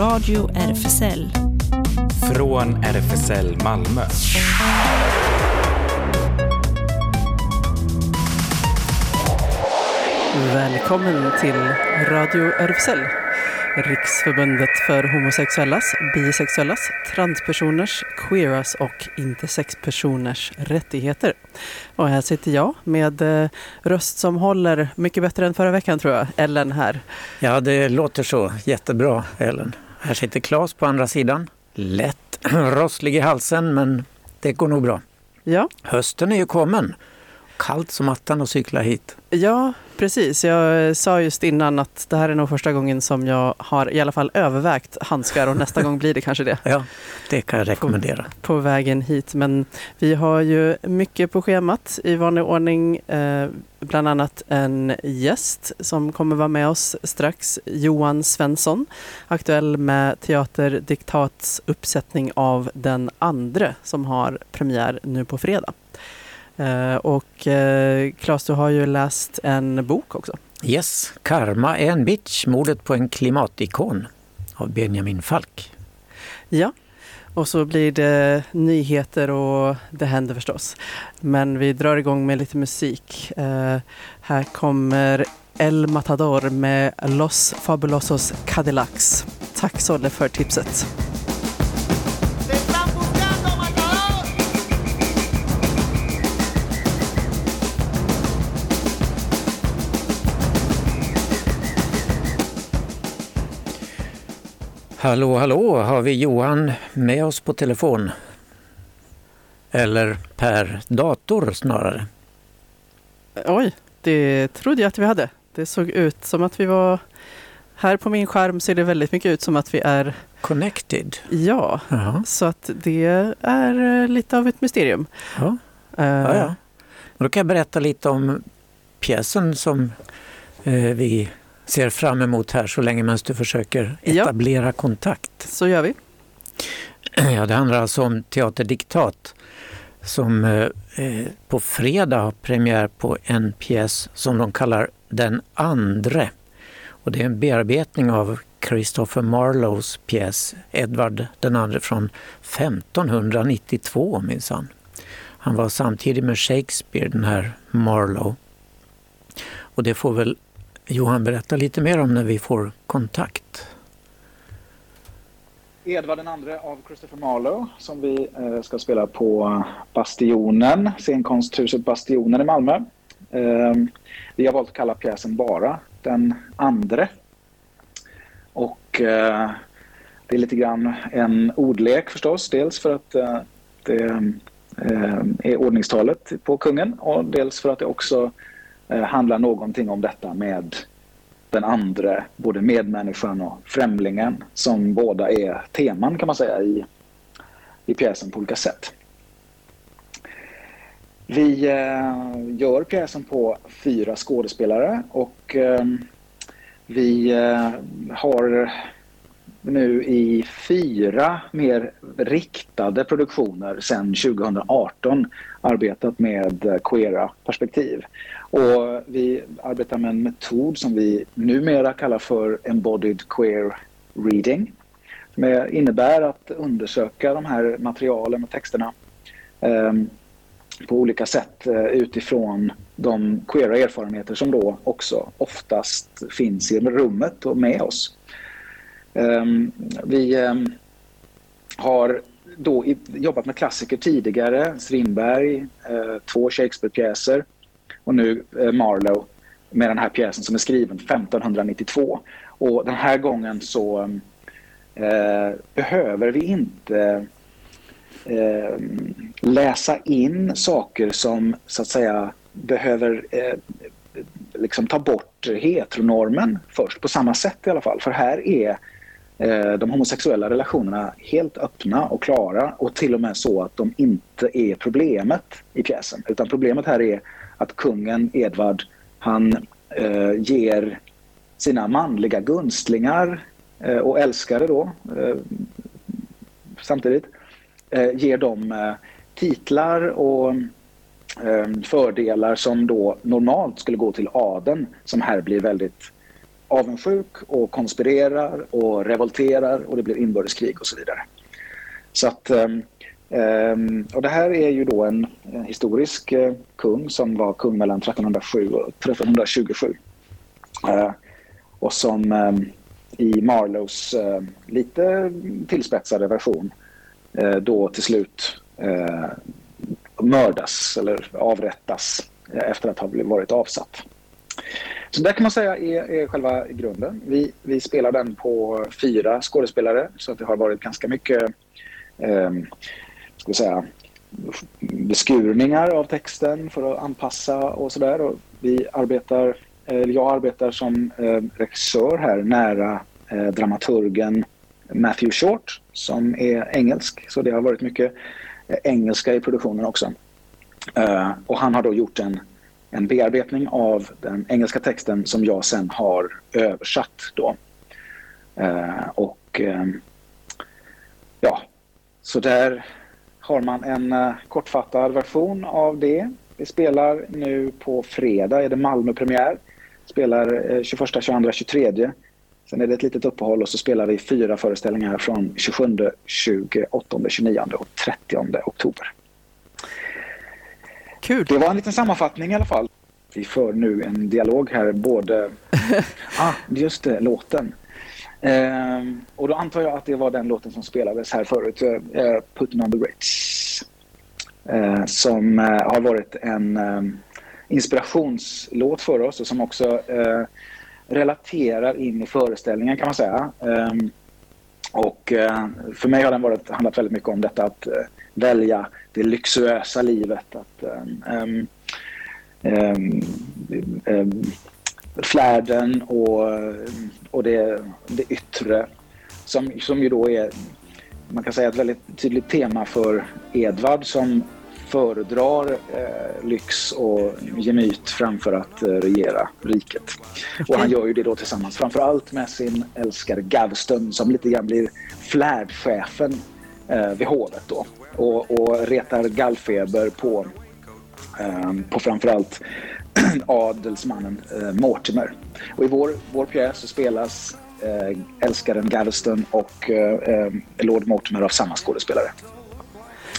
Radio RFSL. Från RFSL Malmö. Välkommen till Radio RFSL. Riksförbundet för homosexuellas, bisexuellas, transpersoners, queeras och intersexpersoners rättigheter. Och här sitter jag med eh, röst som håller mycket bättre än förra veckan tror jag. Ellen här. Ja, det låter så. Jättebra, Ellen. Här sitter Claes på andra sidan. Lätt rosslig i halsen, men det går nog bra. Ja, Hösten är ju kommen. Kallt som attan att cykla hit. ja precis. Jag sa just innan att det här är nog första gången som jag har i alla fall övervägt handskar och nästa gång blir det kanske det. Ja, det kan jag rekommendera. på vägen hit. Men vi har ju mycket på schemat i vanlig ordning. Eh, bland annat en gäst som kommer vara med oss strax. Johan Svensson, aktuell med Teater Diktats uppsättning av Den andre som har premiär nu på fredag. Eh, och eh, Claes, du har ju läst en bok också. Yes, Karma är en bitch, mordet på en klimatikon av Benjamin Falk. Ja, och så blir det nyheter och det händer förstås. Men vi drar igång med lite musik. Eh, här kommer El Matador med Los Fabulosos Cadillacs. Tack Solle för tipset. Hallå, hallå, har vi Johan med oss på telefon? Eller per dator snarare. Oj, det trodde jag att vi hade. Det såg ut som att vi var... Här på min skärm ser det väldigt mycket ut som att vi är... Connected. Ja, Jaha, så att det är eh, lite av ett mysterium. ja, Eh, ja, ja. Då kan jag berätta lite om pjäsen som eh, vi ser fram emot här så länge medan du försöker Ja. etablera kontakt. Så gör vi. Ja, det handlar alltså om Teater Diktat som eh, eh, på fredag har premiär på en pjäs som de kallar Den andre. Och det är en bearbetning av Christopher Marlowes pjäs Edvard den andre från 1592 minsann. Han var samtidig med Shakespeare, den här Marlowe. Och det får väl Johan berätta lite mer om när vi får kontakt. Edvard II av Christopher Marlowe som vi eh, ska spela på Bastionen, scenkonsthuset Bastionen i Malmö. Eh, vi har valt att kalla pjäsen bara Den andre. Och eh, det är lite grann en ordlek förstås. Dels för att eh, det eh, är ordningstalet på kungen och dels för att det också Eh, handlar någonting om detta med den andra, både medmänniskan och främlingen, som båda är teman kan man säga i, i pjäsen på olika sätt. Vi eh, gör pjäsen på fyra skådespelare och eh, vi eh, har nu i fyra mer riktade produktioner sedan 2018 arbetat med eh, queera perspektiv. Och vi arbetar med en metod som vi numera kallar för embodied queer reading. Som innebär att undersöka de här materialen och texterna eh, på olika sätt eh, utifrån de queera erfarenheter som då också oftast finns i rummet och med oss. Ehm, vi ehm, har då jobbat med klassiker tidigare, Strindberg, eh, två Shakespeare-pjäser och nu eh, Marlowe med den här pjäsen som är skriven 1592. Och den här gången så eh, behöver vi inte eh, läsa in saker som så att säga behöver eh, liksom ta bort heteronormen först, på samma sätt i alla fall. För här är eh, de homosexuella relationerna helt öppna och klara och till och med så att de inte är problemet i pjäsen. Utan problemet här är att kungen Edvard, han eh, ger sina manliga gunstlingar eh, och älskare då eh, samtidigt, eh, ger dem eh, titlar och eh, fördelar som då normalt skulle gå till adeln som här blir väldigt avundsjuk och konspirerar och revolterar och det blir inbördeskrig och så vidare. Så att, eh, Ehm, och det här är ju då en, en historisk eh, kung som var kung mellan 1307 och 1327. Ehm, och som ehm, i Marlows lite tillspetsade version eh, då till slut eh, mördas eller avrättas efter att ha varit avsatt. Så det kan man säga är, är själva grunden. Vi, vi spelar den på fyra skådespelare så att det har varit ganska mycket eh, ska säga, beskurningar av texten för att anpassa och sådär. Vi arbetar, eller jag arbetar som eh, regissör här nära eh, dramaturgen Matthew Short som är engelsk. Så det har varit mycket eh, engelska i produktionen också. Och han har då gjort en, en bearbetning av den engelska texten som jag sen har översatt då. Och ja, så där har man en eh, kortfattad version av det. Vi spelar nu på fredag, är det Malmö-premiär. Spelar eh, 21, 22, 23. Sen är det ett litet uppehåll och så spelar vi fyra föreställningar från 27, 28, 29 och 30 oktober. Kul! Det var en liten sammanfattning i alla fall. Vi för nu en dialog här, både... ah, just det, låten. Ehm, och då antar jag att det var den låten som spelades här förut, eh, eh, Putting on the Ritz. Eh, som eh, har varit en eh, inspirationslåt för oss och som också eh, relaterar in i föreställningen kan man säga. Ehm, och eh, för mig har den varit, handlat väldigt mycket om detta att eh, välja det lyxuösa livet. Att, eh, ehm, ehm, ehm flärden och, och det, det yttre som, som ju då är man kan säga ett väldigt tydligt tema för Edvard som föredrar eh, lyx och gemyt framför att eh, regera riket. Och han gör ju det då tillsammans framför allt med sin älskare Gavston som lite grann blir flärdchefen eh, vid hovet då och, och retar gallfeber på, eh, på framförallt adelsmannen eh, Mortimer. Och i vår, vår pjäs så spelas eh, älskaren Gaveston och eh, eh, Lord Mortimer av samma skådespelare.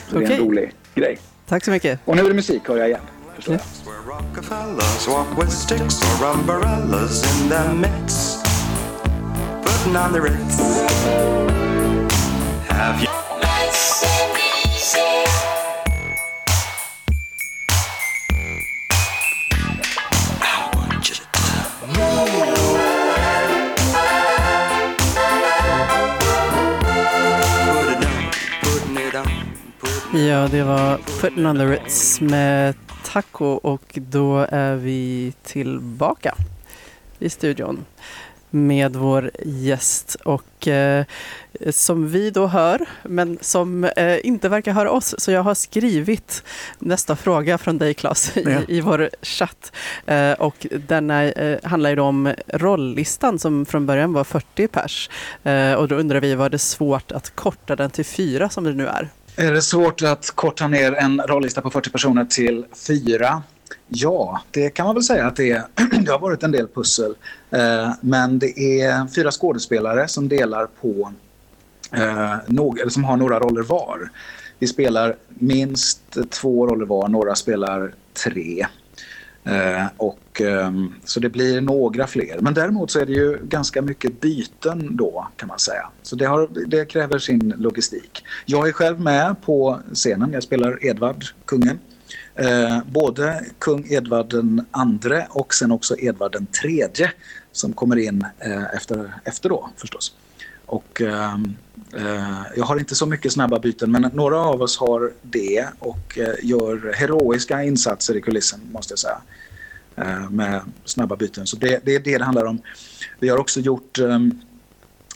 Så det är en rolig grej. Tack så mycket. Och nu är det musik hör jag igen. Förstår jag. Ja, det var Putting on the Ritz med Taco och då är vi tillbaka i studion med vår gäst och eh, som vi då hör men som eh, inte verkar höra oss så jag har skrivit nästa fråga från dig Claes i, Ja. i vår chatt eh, och denna eh, handlar ju då om rolllistan som från början var 40 pers eh, och då undrar vi var det svårt att korta den till fyra som det nu är? Är det svårt att korta ner en rollista på 40 personer till fyra? Ja, det kan man väl säga att det, är. det har varit en del pussel. Eh, men det är fyra skådespelare som delar på, eh, eller som har några roller var. Vi spelar minst två roller var, några spelar tre. Eh, och, ehm, så det blir några fler. Men däremot så är det ju ganska mycket byten då kan man säga. Så det, har, det kräver sin logistik. Jag är själv med på scenen. Jag spelar Edvard, kungen. Eh, både kung Edvard den andre och sen också Edvard den tredje som kommer in eh, efter, efter då förstås. Och, ehm, eh, jag har inte så mycket snabba byten men några av oss har det och eh, gör heroiska insatser i kulissen måste jag säga. Eh, med snabba byten. Så det, det är det det handlar om. Vi har också gjort ehm,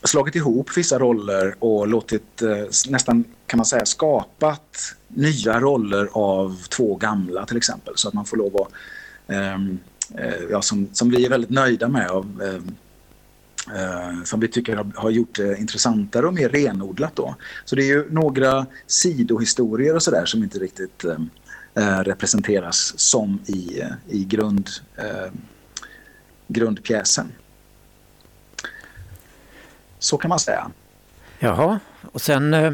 slagit ihop vissa roller och låtit eh, nästan kan man säga skapat nya roller av två gamla till exempel så att man får lov att ehm, eh, ja, som, som vi är väldigt nöjda med av eh, Eh, som vi tycker har, har gjort det intressantare och mer renodlat då. Så det är ju några sidohistorier och sådär som inte riktigt eh, eh representeras som i, eh, i grund, eh, grundpjäsen. Så kan man säga. Jaha, och sen eh,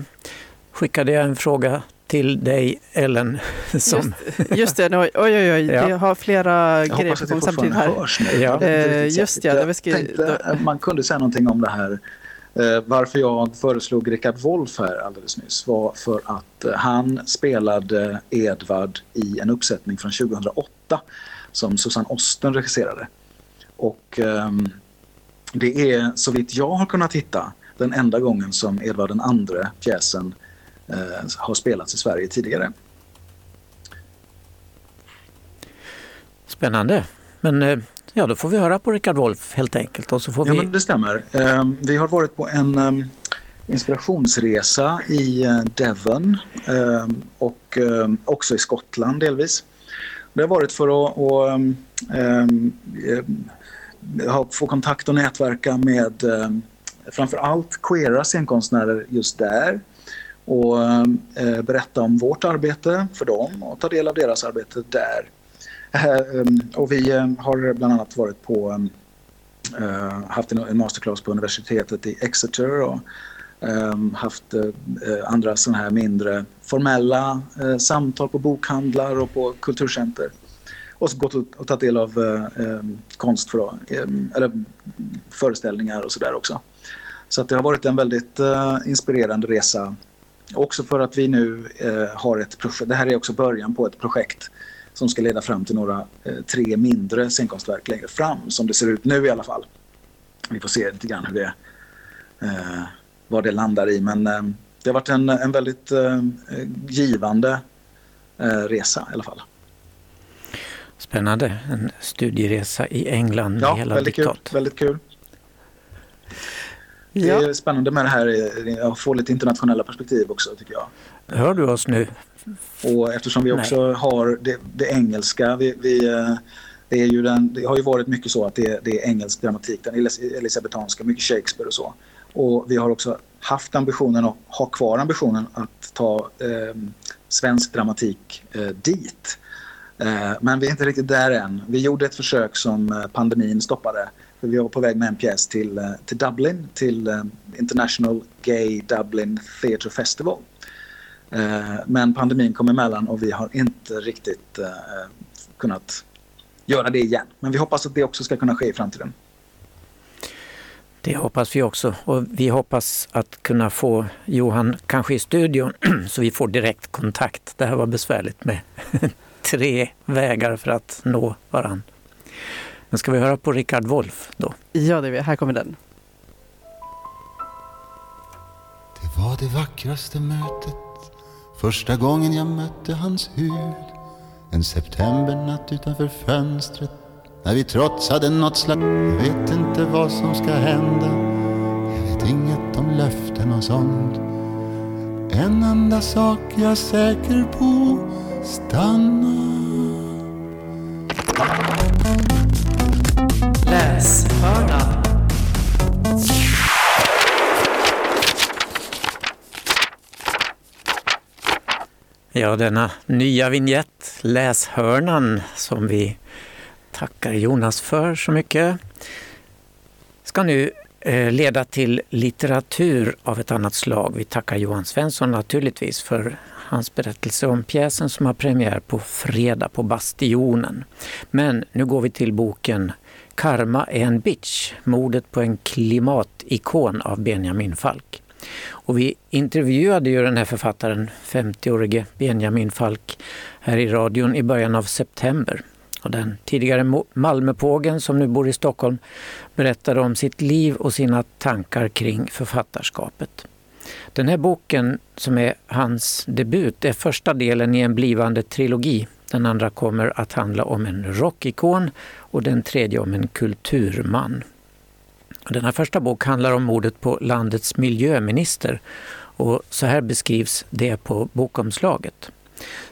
skickade jag en fråga till dig Ellen. Som, Just, just det, oj oj oj, Ja. jag har flera Jag grejer på gång samtidigt här. hörs nu. Ja. Eh, just ja, det Jag tänkte att man kunde säga någonting om det här. Eh, varför jag föreslog Richard Wolff här alldeles nyss var för att eh, han spelade Edvard i en uppsättning från 2008 som Susanne Osten regisserade. Och ehm, det är så vitt jag har kunnat hitta den enda gången som Edvard den andre pjäsen eh, har spelats i Sverige tidigare. spännande. Men eh, ja, då får vi höra på Richard Wolff helt enkelt. Och så får Ja, vi... men det stämmer. Ehm, Vi har varit på en inspirationsresa i eh, Devon och också i Skottland delvis. Det har varit för att, att eh, få kontakt och nätverka med framför allt queera scenkonstnärer just där och eh, berätta om vårt arbete för dem och ta del av deras arbete där. Eh, um, och vi eh, har bland annat varit på um, haft en, masterclass på universitetet i Exeter och ehm, haft andra sådana här mindre formella samtal på bokhandlar och på kulturcenter. Och så gått och, tagit del av ehm, konst för, ehm, eller föreställningar och sådär också. Så att det har varit en väldigt inspirerande resa. Också för att vi nu eh, har ett projekt, det här är också början på ett projekt som ska leda fram till några eh, tre mindre scenkonstverk längre fram som det ser ut nu i alla fall. Vi får se lite grann hur det, eh, vad det landar i men eh, det har varit en, en väldigt eh, givande eh, resa i alla fall. Spännande. En studieresa i England med Ja, hela väldigt kul, diktat. väldigt kul. Det Ja. är spännande med det här eh, att få lite internationella perspektiv också tycker jag. Hör du oss nu? Och eftersom vi också har det, det engelska, vi, vi, eh, det, är ju den, det har ju varit mycket så att det, det är engelsk dramatik, den elis- elisabetanska, mycket Shakespeare och så. Och vi har också haft ambitionen och har kvar ambitionen att ta eh, svensk dramatik eh, dit. Eh, men vi är inte riktigt där än. Vi gjorde ett försök som eh, pandemin stoppade. För vi var på väg med en pjäs till, eh, till Dublin, till eh, International Gay Dublin Theatre Festival. Eh, men pandemin kom emellan och vi har inte riktigt kunnat göra det igen. Men vi hoppas att det också ska kunna ske i framtiden. Det hoppas vi också. Och vi hoppas att kunna få Johan kanske i studion så vi får direkt kontakt. Det här var besvärligt med tre vägar för att nå varann. Men ska vi höra på Richard Wolff då? ja, det är vi. här kommer den. Det var det vackraste mötet Första gången jag mötte hans hud En septembernatt utanför fönstret När vi trotsade något slags Jag vet inte vad som ska hända Jag vet inget om löften och sånt En enda sak jag är säker på Stanna Läshörnan. Ja, denna nya vignett, Läshörnan, som vi tackar Jonas för så mycket, ska nu eh, leda till litteratur av ett annat slag. Vi tackar Johan Svensson naturligtvis för hans berättelse om pjäsen som har premiär på fredag på Bastionen. Men nu går vi till boken Karma är en bitch, mordet på en klimatikon av Benjamin Falk. Och vi intervjuade ju den här författaren, 50-årige Benjamin Falk, här i radion i början av september. Och den tidigare Malmöpågen som nu bor i Stockholm berättade om sitt liv och sina tankar kring författarskapet. Den här boken som är hans debut är första delen i en blivande trilogi. Den andra kommer att handla om en rockikon och den tredje om en kulturman. Denna första bok handlar om mordet på landets miljöminister och så här beskrivs det på bokomslaget.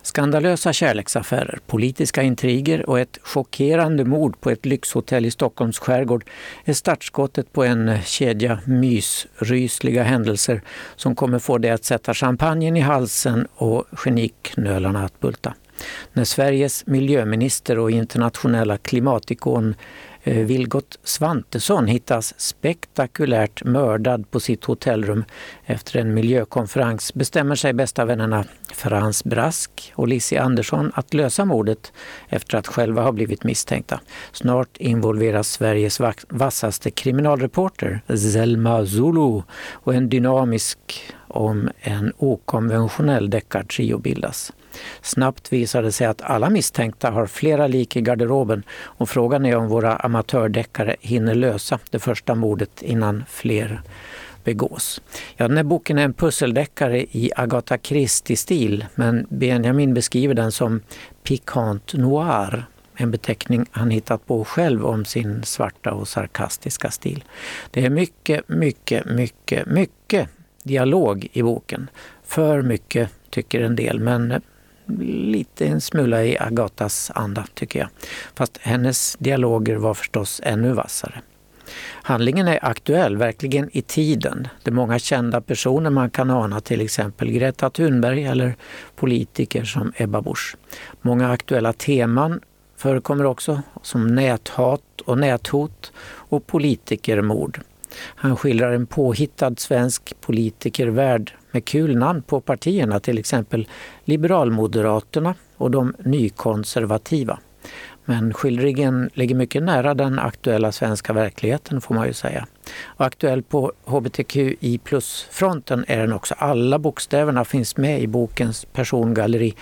Skandalösa kärleksaffärer, politiska intriger och ett chockerande mord på ett lyxhotell i Stockholms skärgård är startskottet på en kedja mysrysliga händelser som kommer få dig att sätta champagnen i halsen och geniknölarna att bulta. När Sveriges miljöminister och internationella klimatikon eh, Vilgot Svantesson hittas spektakulärt mördad på sitt hotellrum efter en miljökonferens bestämmer sig bästa vännerna Frans Brask och Lissi Andersson att lösa mordet efter att själva ha blivit misstänkta. Snart involveras Sveriges vassaste kriminalreporter Zelma Zulu och en dynamisk om en okonventionell deckartrio bildas. Snabbt visar det sig att alla misstänkta har flera lik i garderoben och frågan är om våra amatördeckare hinner lösa det första mordet innan fler begås. Ja, den här boken är en pusseldeckare i Agatha Christie-stil men Benjamin beskriver den som pikant noir en beteckning han hittat på själv om sin svarta och sarkastiska stil. Det är mycket, mycket, mycket, mycket dialog i boken. För mycket tycker en del, men eh, lite en smula i Agatas anda tycker jag. Fast hennes dialoger var förstås ännu vassare. Handlingen är aktuell, verkligen i tiden. Det är många kända personer man kan ana, till exempel Greta Thunberg eller politiker som Ebba Busch. Många aktuella teman förekommer också, som näthat och näthot och politikermord. Han skildrar en påhittad svensk politikervärld med kul namn på partierna, till exempel Liberalmoderaterna och de nykonservativa. Men skildringen ligger mycket nära den aktuella svenska verkligheten får man ju säga. Och aktuell på hbtqi plus-fronten är den också. Alla bokstäverna finns med i bokens persongalleri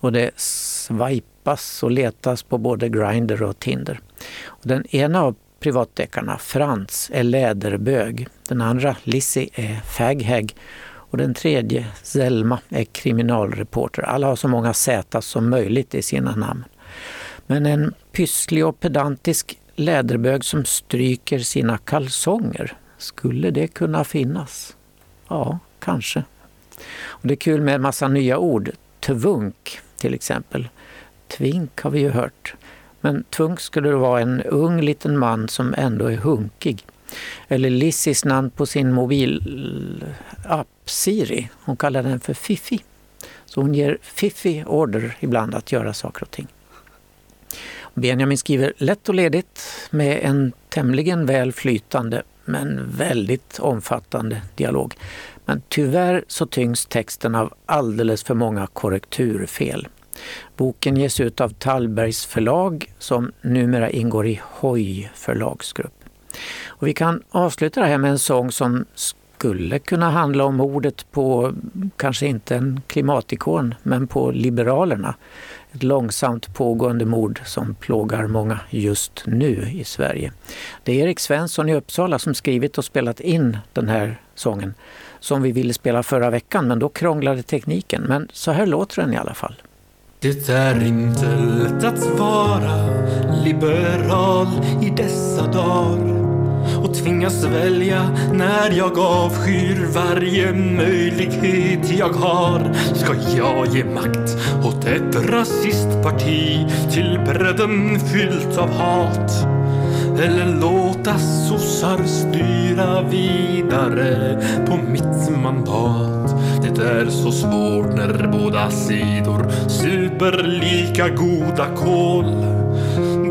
och det swipas och letas på både Grindr och Tinder. Och den ena av privatdeckarna, Frans, är läderbög. Den andra, Lizzie, är faghag. Och den tredje, Selma, är kriminalreporter. Alla har så många Z som möjligt i sina namn. Men en pysslig och pedantisk läderbög som stryker sina kalsonger, skulle det kunna finnas? Ja, kanske. Och det är kul med en massa nya ord. Tvunk till exempel. Tvink har vi ju hört. Men Tvunk skulle det vara en ung liten man som ändå är hunkig. Eller Lissis namn på sin mobilapp Siri. Hon kallar den för Fifi. Så hon ger Fifi order ibland att göra saker och ting. Benjamin skriver lätt och ledigt med en tämligen väl flytande men väldigt omfattande dialog. Men tyvärr så tyngs texten av alldeles för många korrekturfel. Boken ges ut av Tallbergs förlag som numera ingår i Hoj förlagsgrupp. Och vi kan avsluta det här med en sång som skulle kunna handla om mordet på, kanske inte en klimatikon, men på Liberalerna. Ett långsamt pågående mord som plågar många just nu i Sverige. Det är Erik Svensson i Uppsala som skrivit och spelat in den här sången som vi ville spela förra veckan, men då krånglade tekniken. Men så här låter den i alla fall. Det är inte lätt att vara liberal i dessa dagar och tvingas välja när jag avskyr varje möjlighet jag har. Ska jag ge makt åt ett rasistparti till bredden fyllt av hat? Eller låta sossar styra vidare på mitt mandat? Det är så svårt när båda sidor super lika goda kol.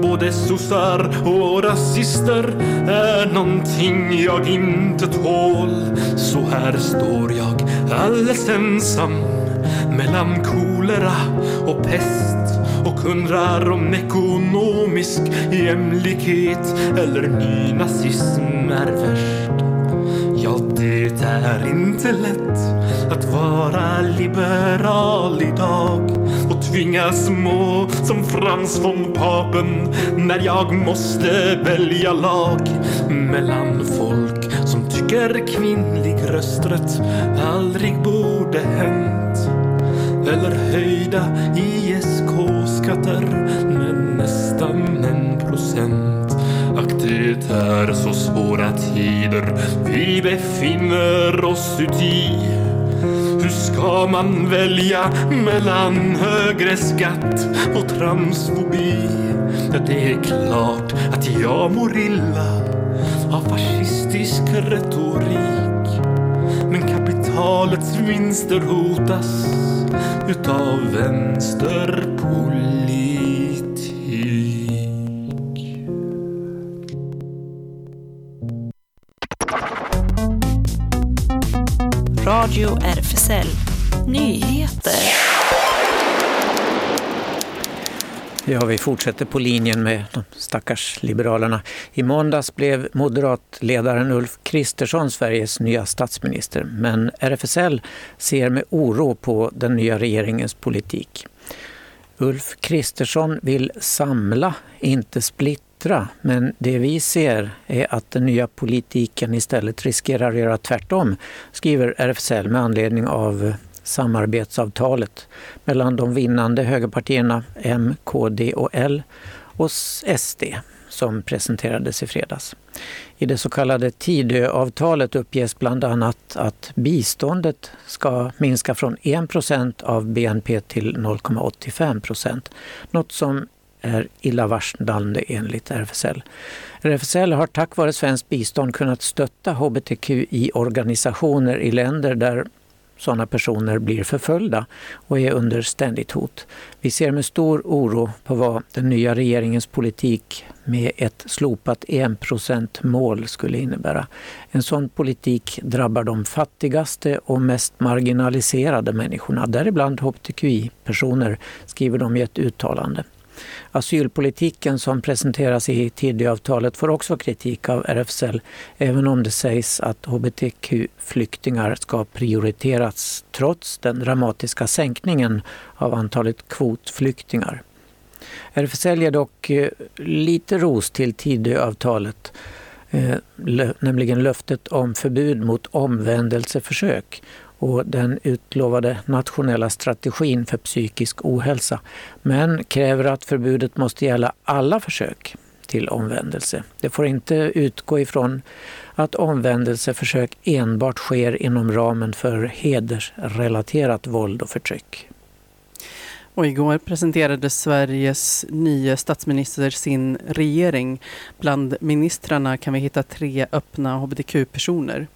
Både sossar och rasister är någonting jag inte tål. Så här står jag alldeles ensam mellan kolera och pest och undrar om ekonomisk jämlikhet eller nynazism är värst. Det är inte lätt att vara liberal idag och tvingas må som Frans von Papen när jag måste välja lag mellan folk som tycker kvinnlig rösträtt aldrig borde hänt eller höjda ISK-skatter det är så svåra tider vi befinner oss uti. Hur ska man välja mellan högre skatt och transfobi? Ja, det är klart att jag mår illa av fascistisk retorik. Men kapitalets vinster hotas utav vänsterpolitik. Radio RFSL Nyheter. Ja, vi fortsätter på linjen med de stackars liberalerna. I måndags blev moderatledaren Ulf Kristersson Sveriges nya statsminister. Men RFSL ser med oro på den nya regeringens politik. Ulf Kristersson vill samla, inte splittra. Men det vi ser är att den nya politiken istället riskerar att göra tvärtom, skriver RFSL med anledning av samarbetsavtalet mellan de vinnande högerpartierna M, KD och L och SD som presenterades i fredags. I det så kallade Tidöavtalet uppges bland annat att biståndet ska minska från 1 av BNP till 0,85 procent. Något som är illavarslande enligt RFSL. RFSL har tack vare svenskt bistånd kunnat stötta hbtqi-organisationer i länder där sådana personer blir förföljda och är under ständigt hot. Vi ser med stor oro på vad den nya regeringens politik med ett slopat 1% mål skulle innebära. En sån politik drabbar de fattigaste och mest marginaliserade människorna, däribland hbtqi-personer, skriver de i ett uttalande. Asylpolitiken som presenteras i Tidöavtalet får också kritik av RFSL även om det sägs att hbtq-flyktingar ska prioriteras trots den dramatiska sänkningen av antalet kvotflyktingar. RFSL ger dock eh, lite ros till Tidöavtalet eh, nämligen löftet om förbud mot omvändelseförsök och den utlovade nationella strategin för psykisk ohälsa men kräver att förbudet måste gälla alla försök till omvändelse. Det får inte utgå ifrån att omvändelseförsök enbart sker inom ramen för hedersrelaterat våld och förtryck. Och igår presenterade Sveriges nya statsminister sin regering. Bland ministrarna kan vi hitta tre öppna hbtq-personer.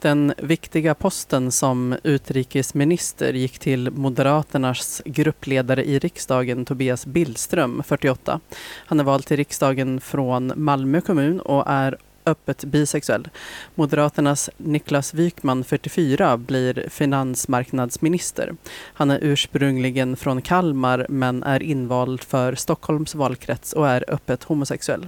Den viktiga posten som utrikesminister gick till Moderaternas gruppledare i riksdagen Tobias Billström, 48. Han är vald till riksdagen från Malmö kommun och är öppet bisexuell. Moderaternas Niklas Wykman, 44, blir finansmarknadsminister. Han är ursprungligen från Kalmar men är invald för Stockholms valkrets och är öppet homosexuell.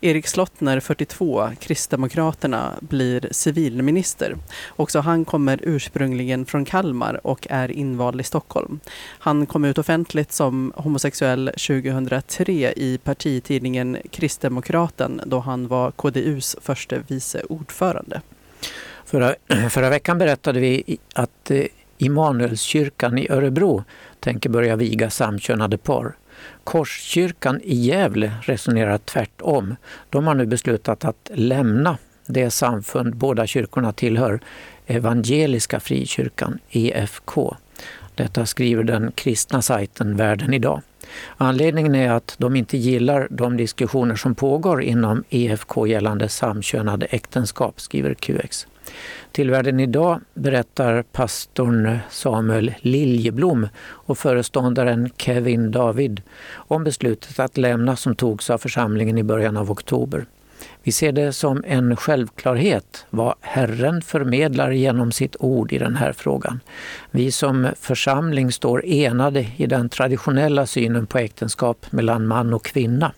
Erik Slottner, 42, Kristdemokraterna, blir civilminister. Också han kommer ursprungligen från Kalmar och är invald i Stockholm. Han kom ut offentligt som homosexuell 2003 i partitidningen Kristdemokraten då han var KDUs förste vice ordförande. Förra, förra veckan berättade vi att eh, Immanuelskyrkan i Örebro tänker börja viga samkönade par. Korskyrkan i Gävle resonerar tvärtom. De har nu beslutat att lämna det samfund båda kyrkorna tillhör, Evangeliska Frikyrkan, EFK. Detta skriver den kristna sajten Världen idag. Anledningen är att de inte gillar de diskussioner som pågår inom EFK gällande samkönade äktenskap, skriver QX. Till Världen idag berättar pastorn Samuel Liljeblom och föreståndaren Kevin David om beslutet att lämna som togs av församlingen i början av oktober. Vi ser det som en självklarhet vad Herren förmedlar genom sitt ord i den här frågan. Vi som församling står enade i den traditionella synen på äktenskap mellan man och kvinna.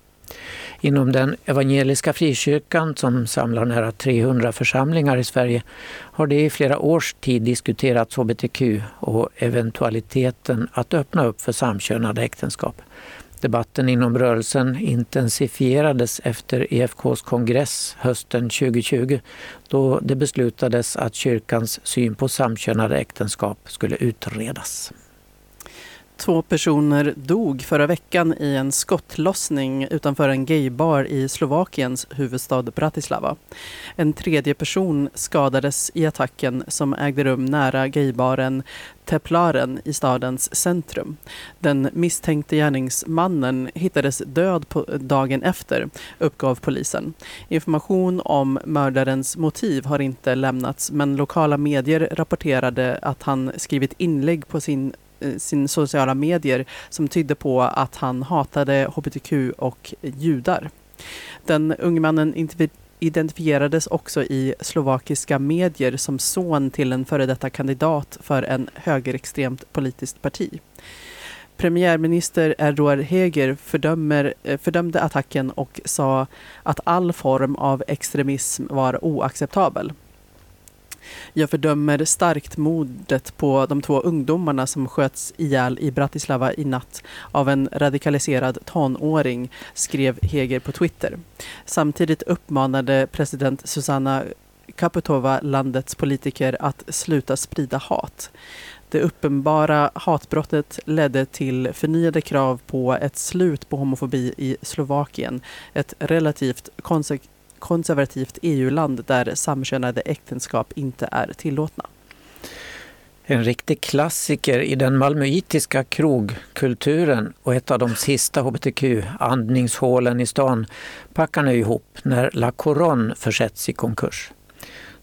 Inom den evangeliska frikyrkan som samlar nära 300 församlingar i Sverige har det i flera års tid diskuterats hbtq och eventualiteten att öppna upp för samkönade äktenskap. Debatten inom rörelsen intensifierades efter EFKs kongress hösten 2020 då det beslutades att kyrkans syn på samkönade äktenskap skulle utredas. Två personer dog förra veckan i en skottlossning utanför en gaybar i Slovakiens huvudstad Bratislava. En tredje person skadades i attacken som ägde rum nära gaybaren Teplaren i stadens centrum. Den misstänkte gärningsmannen hittades död på dagen efter, uppgav polisen. Information om mördarens motiv har inte lämnats men lokala medier rapporterade att han skrivit inlägg på sin Eh, sin sociala medier som tydde på att han hatade hbtq och judar. Den unge mannen identifierades också i slovakiska medier som son till en före detta kandidat för en högerextremt politiskt parti. Premiärminister Erdogan Heger fördömer, eh, fördömde attacken och sa att all form av extremism var oacceptabel. Jag fördömer starkt mordet på de två ungdomarna som sköts ihjäl i Bratislava i natt av en radikaliserad tonåring, skrev Heger på Twitter. Samtidigt uppmanade president Susanna Kaputova landets politiker att sluta sprida hat. Det uppenbara hatbrottet ledde till förnyade krav på ett slut på homofobi i Slovakien, ett relativt konse konservativt EU-land där samkönade äktenskap inte är tillåtna. En riktig klassiker i den malmöitiska krogkulturen och ett av de sista hbtq-andningshålen i stan packar nu ihop när La Coronne försätts i konkurs.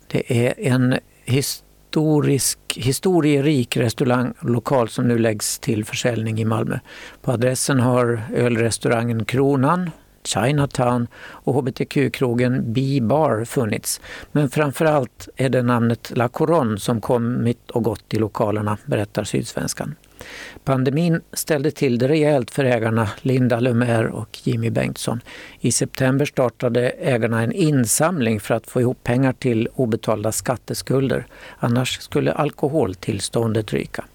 Det är en historisk, historierik restauranglokal som nu läggs till försäljning i Malmö. På adressen har ölrestaurangen Kronan, Chinatown och hbtq-krogen B-bar funnits. Men framförallt är det namnet La Couronne som kommit och gått i lokalerna, berättar Sydsvenskan. Pandemin ställde till det rejält för ägarna Linda Lumer och Jimmy Bengtsson. I september startade ägarna en insamling för att få ihop pengar till obetalda skatteskulder. Annars skulle alkoholtillståndet ryka.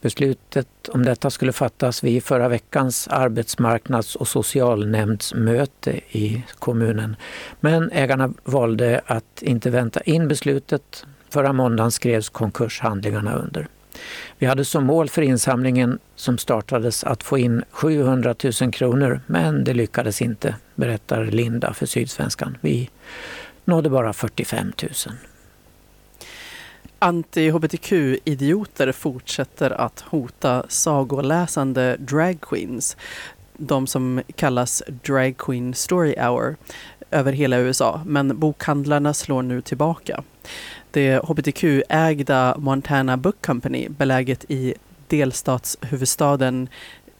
Beslutet om detta skulle fattas vid förra veckans arbetsmarknads och socialnämndsmöte i kommunen. Men ägarna valde att inte vänta in beslutet. Förra måndagen skrevs konkurshandlingarna under. Vi hade som mål för insamlingen som startades att få in 700 000 kronor men det lyckades inte, berättar Linda för Sydsvenskan. Vi nådde bara 45 000. Anti-hbtq-idioter fortsätter att hota sagoläsande dragqueens, de som kallas Drag Queen Story Hour, över hela USA. Men bokhandlarna slår nu tillbaka. Det hbtq-ägda Montana Book Company, beläget i delstatshuvudstaden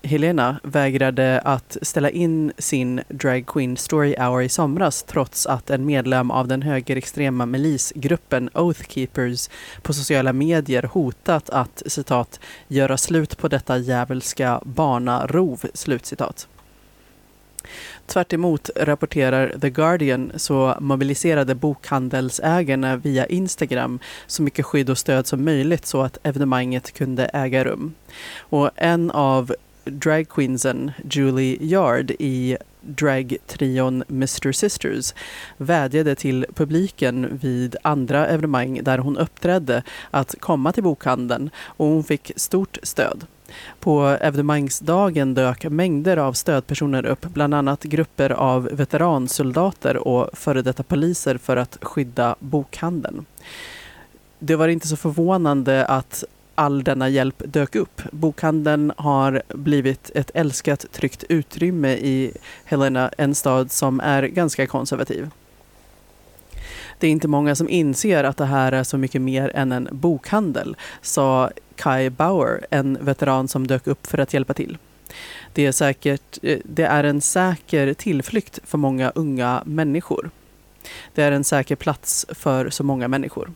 Helena vägrade att ställa in sin Drag Queen Story Hour i somras trots att en medlem av den högerextrema milisgruppen Oath Keepers på sociala medier hotat att citat göra slut på detta djävulska barnarov. Slutcitat. Tvärt emot rapporterar The Guardian så mobiliserade bokhandelsägarna via Instagram så mycket skydd och stöd som möjligt så att evenemanget kunde äga rum. Och en av dragqueensen Julie Yard i dragtrion Mr Sisters vädjade till publiken vid andra evenemang där hon uppträdde att komma till bokhandeln och hon fick stort stöd. På evenemangsdagen dök mängder av stödpersoner upp, bland annat grupper av veteransoldater och före detta poliser för att skydda bokhandeln. Det var inte så förvånande att all denna hjälp dök upp. Bokhandeln har blivit ett älskat tryggt utrymme i Helena, en stad som är ganska konservativ. Det är inte många som inser att det här är så mycket mer än en bokhandel, sa Kai Bauer, en veteran som dök upp för att hjälpa till. Det är, säkert, eh, det är en säker tillflykt för många unga människor. Det är en säker plats för så många människor.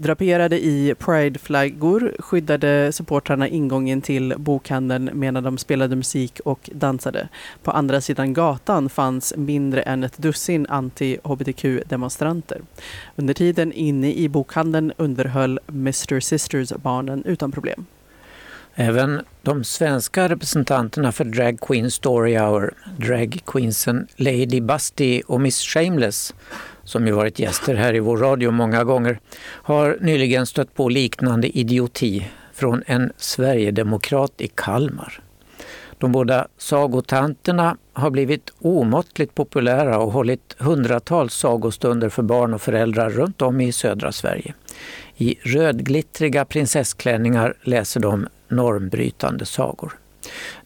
Draperade i prideflaggor skyddade supportrarna ingången till bokhandeln medan de spelade musik och dansade. På andra sidan gatan fanns mindre än ett dussin anti-hbtq-demonstranter. Under tiden inne i bokhandeln underhöll Mr Sisters-barnen utan problem. Även de svenska representanterna för Drag Queen Story Hour, Drag Queensen Lady Busty och Miss Shameless som ju varit gäster här i vår radio många gånger, har nyligen stött på liknande idioti från en Sverigedemokrat i Kalmar. De båda sagotanterna har blivit omåttligt populära och hållit hundratals sagostunder för barn och föräldrar runt om i södra Sverige. I rödglittriga prinsessklänningar läser de normbrytande sagor.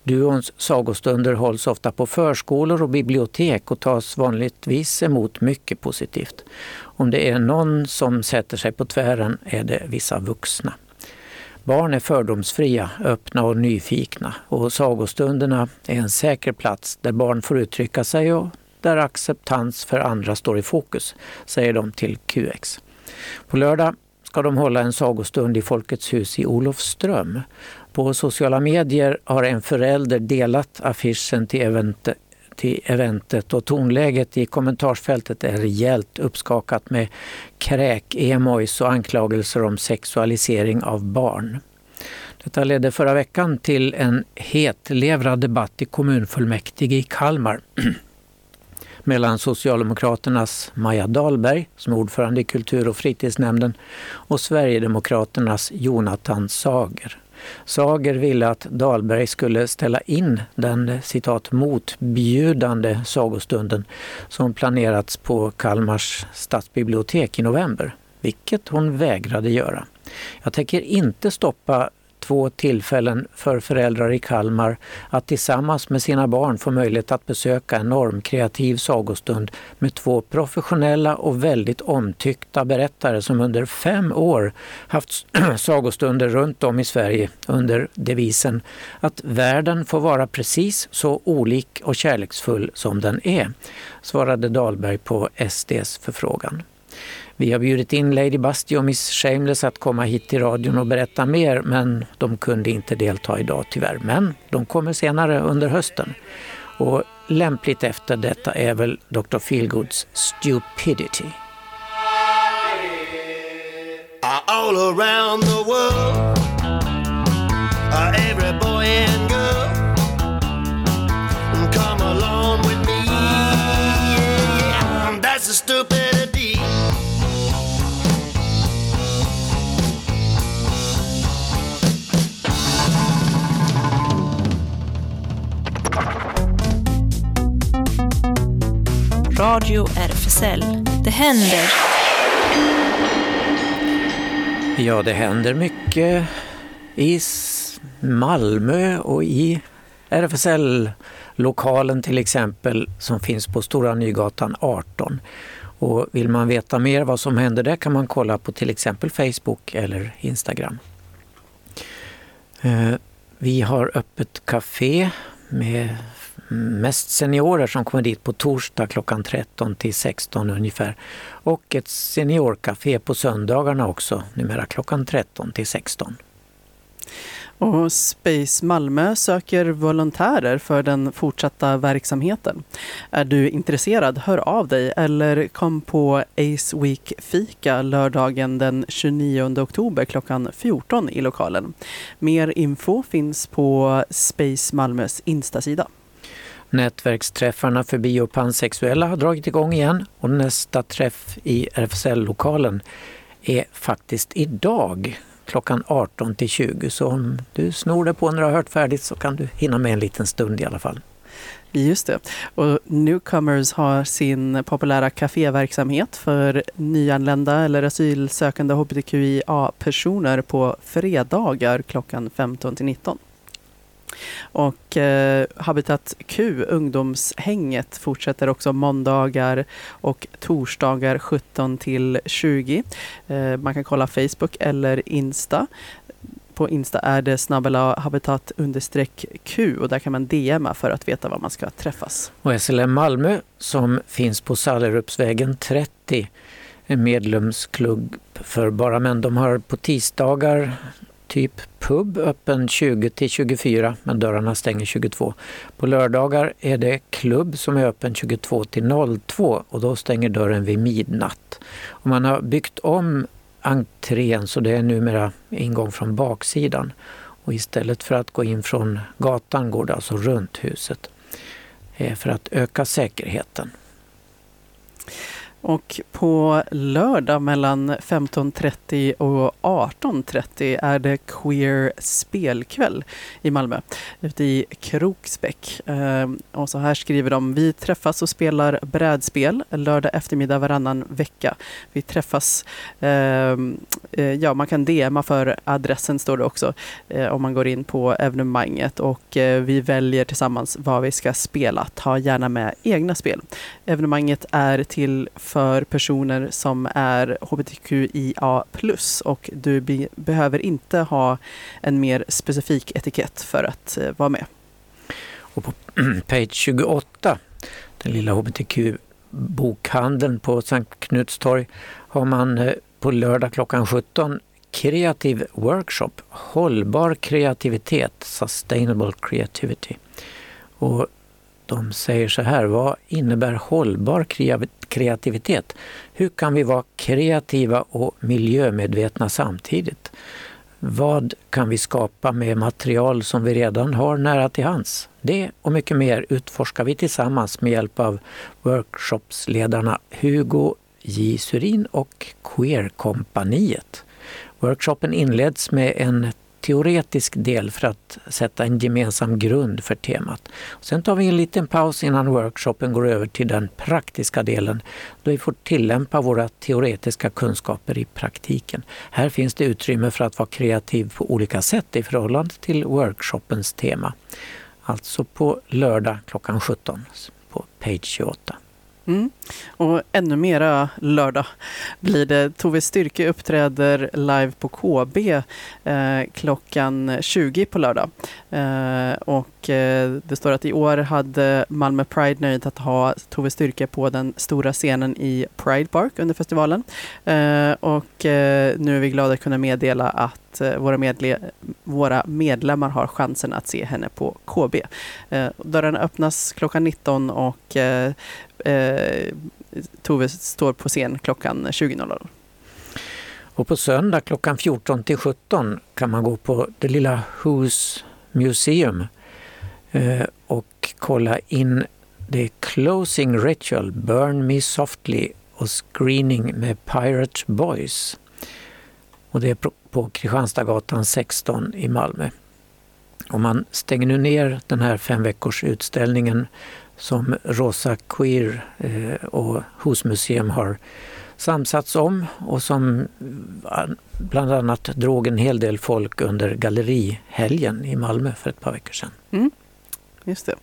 Duons sagostunder hålls ofta på förskolor och bibliotek och tas vanligtvis emot mycket positivt. Om det är någon som sätter sig på tvären är det vissa vuxna. Barn är fördomsfria, öppna och nyfikna och sagostunderna är en säker plats där barn får uttrycka sig och där acceptans för andra står i fokus, säger de till QX. På lördag ska de hålla en sagostund i Folkets hus i Olofström. På sociala medier har en förälder delat affischen till eventet till eventet och tonläget i kommentarsfältet är rejält uppskakat med kräk-emojis och anklagelser om sexualisering av barn. Detta ledde förra veckan till en hetlevrad debatt i kommunfullmäktige i Kalmar mellan Socialdemokraternas Maja Dahlberg, som är ordförande i kultur och fritidsnämnden, och Sverigedemokraternas Jonathan Sager. Sager ville att Dahlberg skulle ställa in den citat motbjudande sagostunden som planerats på Kalmars stadsbibliotek i november, vilket hon vägrade göra. Jag tänker inte stoppa två tillfällen för föräldrar i Kalmar att tillsammans med sina barn få möjlighet att besöka en normkreativ sagostund med två professionella och väldigt omtyckta berättare som under fem år haft sagostunder runt om i Sverige under devisen att världen får vara precis så olik och kärleksfull som den är, svarade Dahlberg på SDs förfrågan. Vi har bjudit in Lady Busty och Miss Shameless att komma hit till radion och berätta mer men de kunde inte delta idag tyvärr. Men de kommer senare under hösten. Och lämpligt efter detta är väl Dr. Feelgoods Stupidity. all around the world. Uh, every boy and girl, come along with me. Yeah, that's a stupidity. Radio RFSL. Det händer. Ja, det händer mycket i Malmö och i RFSL-lokalen till exempel som finns på Stora Nygatan 18. Och vill man veta mer vad som händer där kan man kolla på till exempel Facebook eller Instagram. Eh, vi har öppet café med mest seniorer som kommer dit på torsdag klockan 13 till 16 ungefär. Och ett seniorcafé på söndagarna också, numera klockan 13 till 16. Och Space Malmö söker volontärer för den fortsatta verksamheten. Är du intresserad, hör av dig eller kom på Ace Week Fika lördagen den 29 oktober klockan 14 i lokalen. Mer info finns på Space Malmös Instasida. Nätverksträffarna för bi och pansexuella har dragit igång igen och nästa träff i RFSL-lokalen är faktiskt idag klockan 18 till 20. Så om du snor dig på när du har hört färdigt så kan du hinna med en liten stund i alla fall. Just det. Och Newcomers har sin populära kaféverksamhet för nyanlända eller asylsökande hbtqia-personer på fredagar klockan 15 till 19. Och eh, Habitat Q, ungdomshänget, fortsätter också måndagar och torsdagar 17 till 20. Eh, man kan kolla Facebook eller Insta. På Insta är det snabbela habitat understreck Q och där kan man DMa för att veta var man ska träffas. Och SLM Malmö som finns på Sallerupsvägen 30, en medlemsklubb för bara män. De har på tisdagar typ pub öppen 20 till 24 men dörrarna stänger 22. På lördagar är det klubb som är öppen 22 till 02 och då stänger dörren vid midnatt. Och man har byggt om entrén så det är numera ingång från baksidan. Och istället för att gå in från gatan går det alltså runt huset eh, för att öka säkerheten. Och på lördag mellan 15.30 och 18.30 är det Queer spelkväll i Malmö, ute i Kroksbäck. Eh, och så här skriver de, vi träffas och spelar brädspel lördag eftermiddag varannan vecka. Vi träffas, eh, eh, ja man kan DMa för adressen står det också, om man går in på evenemanget och vi väljer tillsammans vad vi ska spela. Ta gärna med egna spel. Evenemanget är till för personer som är hbtqia+, och du be behöver inte ha en mer specifik etikett för att eh, vara med. Och på page 28, den lilla hbtq-bokhandeln på Sankt Knutstorg, har man eh, på lördag klockan 17 kreativ workshop, hållbar kreativitet, sustainable creativity. Och de säger så här, vad innebär hållbar kreativitet? Hur kan vi vara kreativa och miljömedvetna samtidigt? Vad kan vi skapa med material som vi redan har nära till hands? Det och mycket mer utforskar vi tillsammans med hjälp av workshopsledarna Hugo J. Surin och Queer-kompaniet. Workshopen inleds med en teoretisk del för att sätta en gemensam grund för temat. Sen tar vi en liten paus innan workshopen går över till den praktiska delen då vi får tillämpa våra teoretiska kunskaper i praktiken. Här finns det utrymme för att vara kreativ på olika sätt i förhållande till workshopens tema. Alltså på lördag klockan 17 på page 28. Mm. Och ännu mera lördag blir det. Tove Styrke uppträder live på KB eh, klockan 20 på lördag. Eh, och eh, det står att i år hade Malmö Pride nöjt att ha Tove Styrke på den stora scenen i Pride Park under festivalen. Eh, och eh, nu är vi glada att kunna meddela att eh, våra, medle våra medlemmar har chansen att se henne på KB. Eh, dörrarna öppnas klockan 19 och eh, eh, Tove står på scen klockan 20.00. Och på söndag klockan 14 till 17 kan man gå på det lilla Who's Museum eh, och kolla in The Closing Ritual, Burn Me Softly och screening med Pirate Boys. Och det är på Kristianstadsgatan 16 i Malmö. Och man stänger nu ner den här fem veckors utställningen som Rosa Queer och och Husmuseum har samsats om och som eh, bland annat drog en hel del folk under gallerihelgen i Malmö för ett par veckor sedan. Mm. Just det.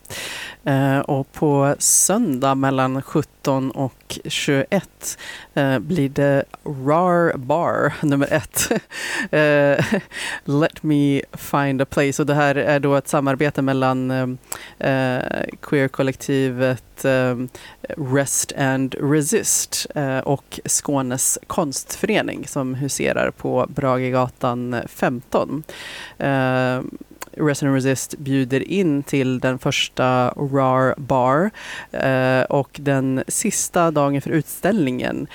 Eh, och på söndag mellan 17 och 21 eh, blir det RAR Bar nummer ett. Eh, let me find a place. Och det här är då ett samarbete mellan queerkollektivet queer-kollektivet Rest and Resist och Skånes konstförening som huserar på Bragegatan 15. Resident Resist bjuder in till den första RAR Bar eh, och den sista dagen för utställningen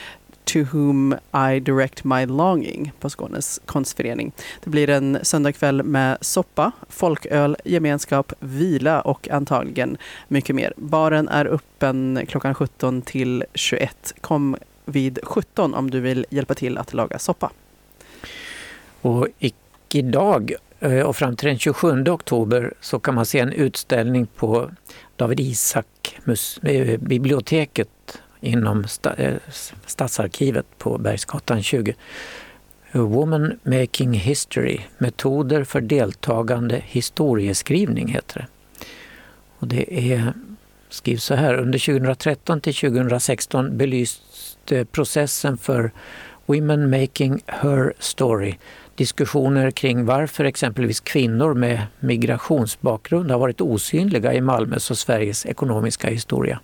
To whom I direct my longing på Skånes konstförening. Det blir en söndagkväll med soppa, folköl, gemenskap, vila och antagligen mycket mer. Baren är öppen klockan 17 till 21. Kom vid 17 om du vill hjälpa till att laga soppa. Och idag Eh, och fram till den 27 oktober så kan man se en utställning på David Isak-biblioteket eh, inom eh, Stadsarkivet på Bergsgatan 20. Woman Making History, metoder för deltagande historieskrivning heter det. Och det är, skrivs så här, under 2013 till 2016 belyste processen för Women Making Her Story diskussioner kring varför exempelvis kvinnor med migrationsbakgrund har varit osynliga i Malmös och Sveriges ekonomiska historia.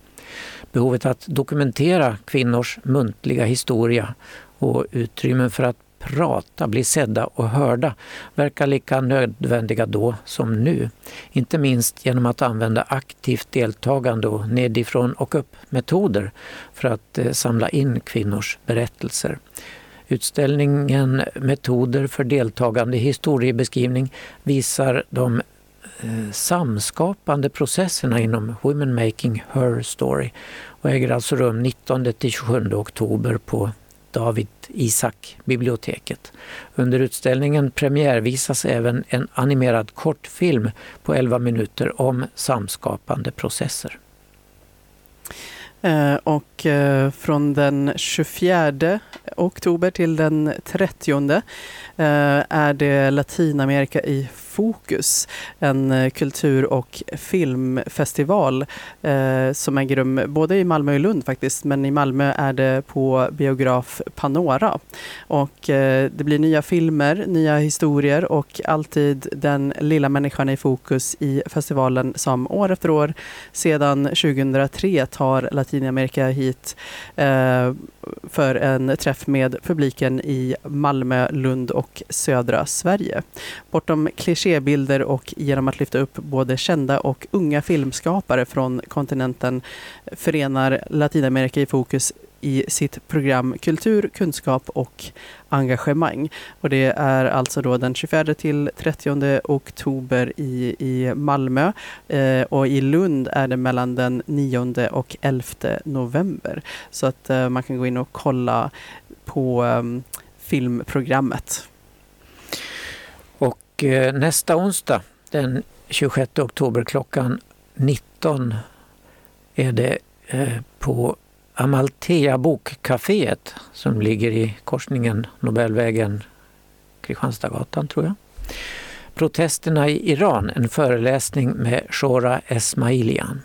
Behovet att dokumentera kvinnors muntliga historia och utrymmen för att prata, bli sedda och hörda verkar lika nödvändiga då som nu. Inte minst genom att använda aktivt deltagande och nedifrån och upp-metoder för att eh, samla in kvinnors berättelser. Utställningen Metoder för deltagande historiebeskrivning visar de eh, samskapande processerna inom Women Making Her Story och äger alltså rum 19 27 oktober på David Isak biblioteket. Under utställningen premiärvisas även en animerad kortfilm på 11 minuter om samskapande processer. Eh, och och eh, från den 24 oktober till den 30 eh, är det Latinamerika i fokus. En eh, kultur och filmfestival som äger rum både i Malmö och Lund faktiskt, men i Malmö är det på biograf Panora. Och det blir nya filmer, nya historier och alltid den lilla människan i fokus i festivalen som år efter år sedan 2003 tar Latinamerika hit eh, för en träff med publiken i Malmö, Lund och södra Sverige. Bortom klichébilder och genom att lyfta upp både kända och unga filmskapare från kontinenten förenar Latinamerika i fokus i sitt program Kultur, kunskap och engagemang. Och det är alltså då den 24 till 30 oktober i, i Malmö eh, och i Lund är det mellan den 9 och 11 november. Så att eh, man kan gå in och kolla på eh, filmprogrammet. Och eh, nästa onsdag den 26 oktober klockan 19 är det eh, på Amalthea bokcaféet som ligger i korsningen Nobelvägen Kristianstadsgatan tror jag. Protesterna i Iran, en föreläsning med Shora Esmailian.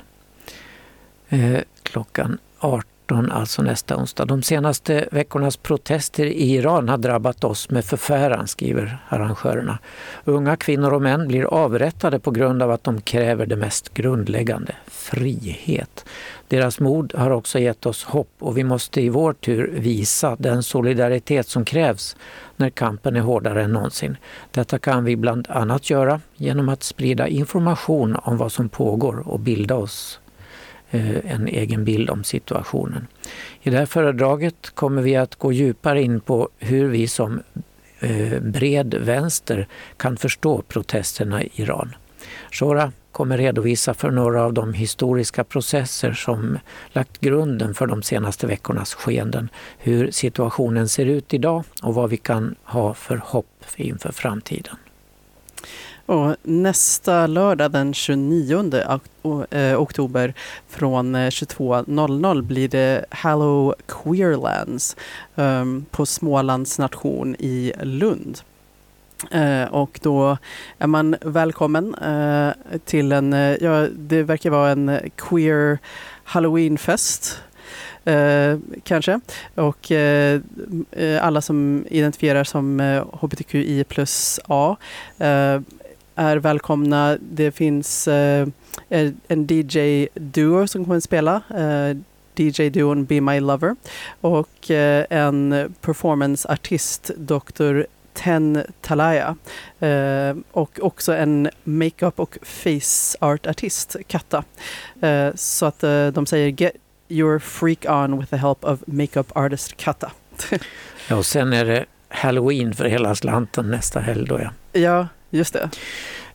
Eh, klockan 18, alltså nästa onsdag. De senaste veckornas protester i Iran har drabbat oss med förfäran, skriver arrangörerna. Unga kvinnor och män blir avrättade på grund av att de kräver det mest grundläggande, frihet. Deras mod har också gett oss hopp och vi måste i vår tur visa den solidaritet som krävs när kampen är hårdare än någonsin. Detta kan vi bland annat göra genom att sprida information om vad som pågår och bilda oss Eh, en egen bild om situationen. I det här föredraget kommer vi att gå djupare in på hur vi som eh, bred vänster kan förstå protesterna i Iran. Shora kommer redovisa för några av de historiska processer som lagt grunden för de senaste veckornas skeenden, hur situationen ser ut idag och vad vi kan ha för hopp inför framtiden. Och nästa lördag den 29 eh, oktober från eh, 22.00 blir det Hallow Queerlands um, på Smålands nation i Lund. Uh, och då är man välkommen uh, till en, uh, ja det verkar vara en queer halloweenfest kanske. Och alla som identifierar som hbtqi plus A är välkomna. Det finns en DJ-duo som kommer att spela. DJ-duon Be My Lover och en performanceartist, Dr. Ten Talaya eh, och också en makeup och face art-artist, Katta. Eh, så att eh, de säger Get your freak on with the help of makeup artist Katta. ja, och sen är det Halloween för hela slanten nästa helg då ja. Ja, just det.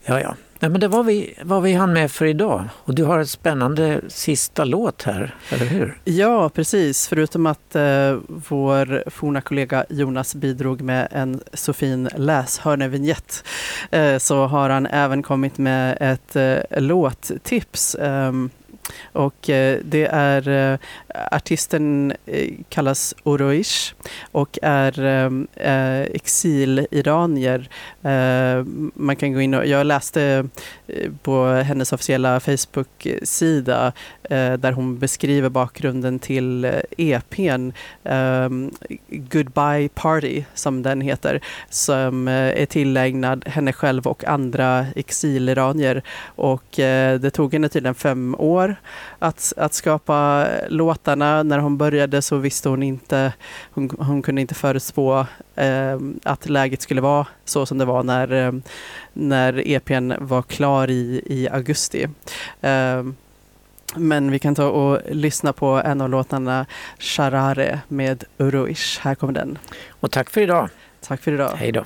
Ja, ja. Nej, men det var vi, vad vi hann med för idag. Och du har ett spännande sista låt här, eller hur? Ja, precis. Förutom att eh, vår forna kollega Jonas bidrog med en så fin läshörnevinjett eh, så har han även kommit med ett eh, låttips. Ehm, och eh, det är eh, artisten eh, kallas Oroish och är eh, eh, exiliranier. Man kan gå in och, jag läste på hennes officiella Facebook-sida Eh, där hon beskriver bakgrunden till eh, EPn ehm, Goodbye Party som den heter som eh, är tillägnad henne själv och andra exiliranier och det tog henne tydligen fem år att, att skapa låtarna. När hon började så visste hon inte, hon, hon kunde inte förutspå eh, att läget skulle vara så som det var när, ehm, när EPn var klar i, i augusti. Eh, men vi kan ta och lyssna på en av låtarna, Sharare med Uruish. Här kommer den. Och tack för idag. Tack för idag. Hej då.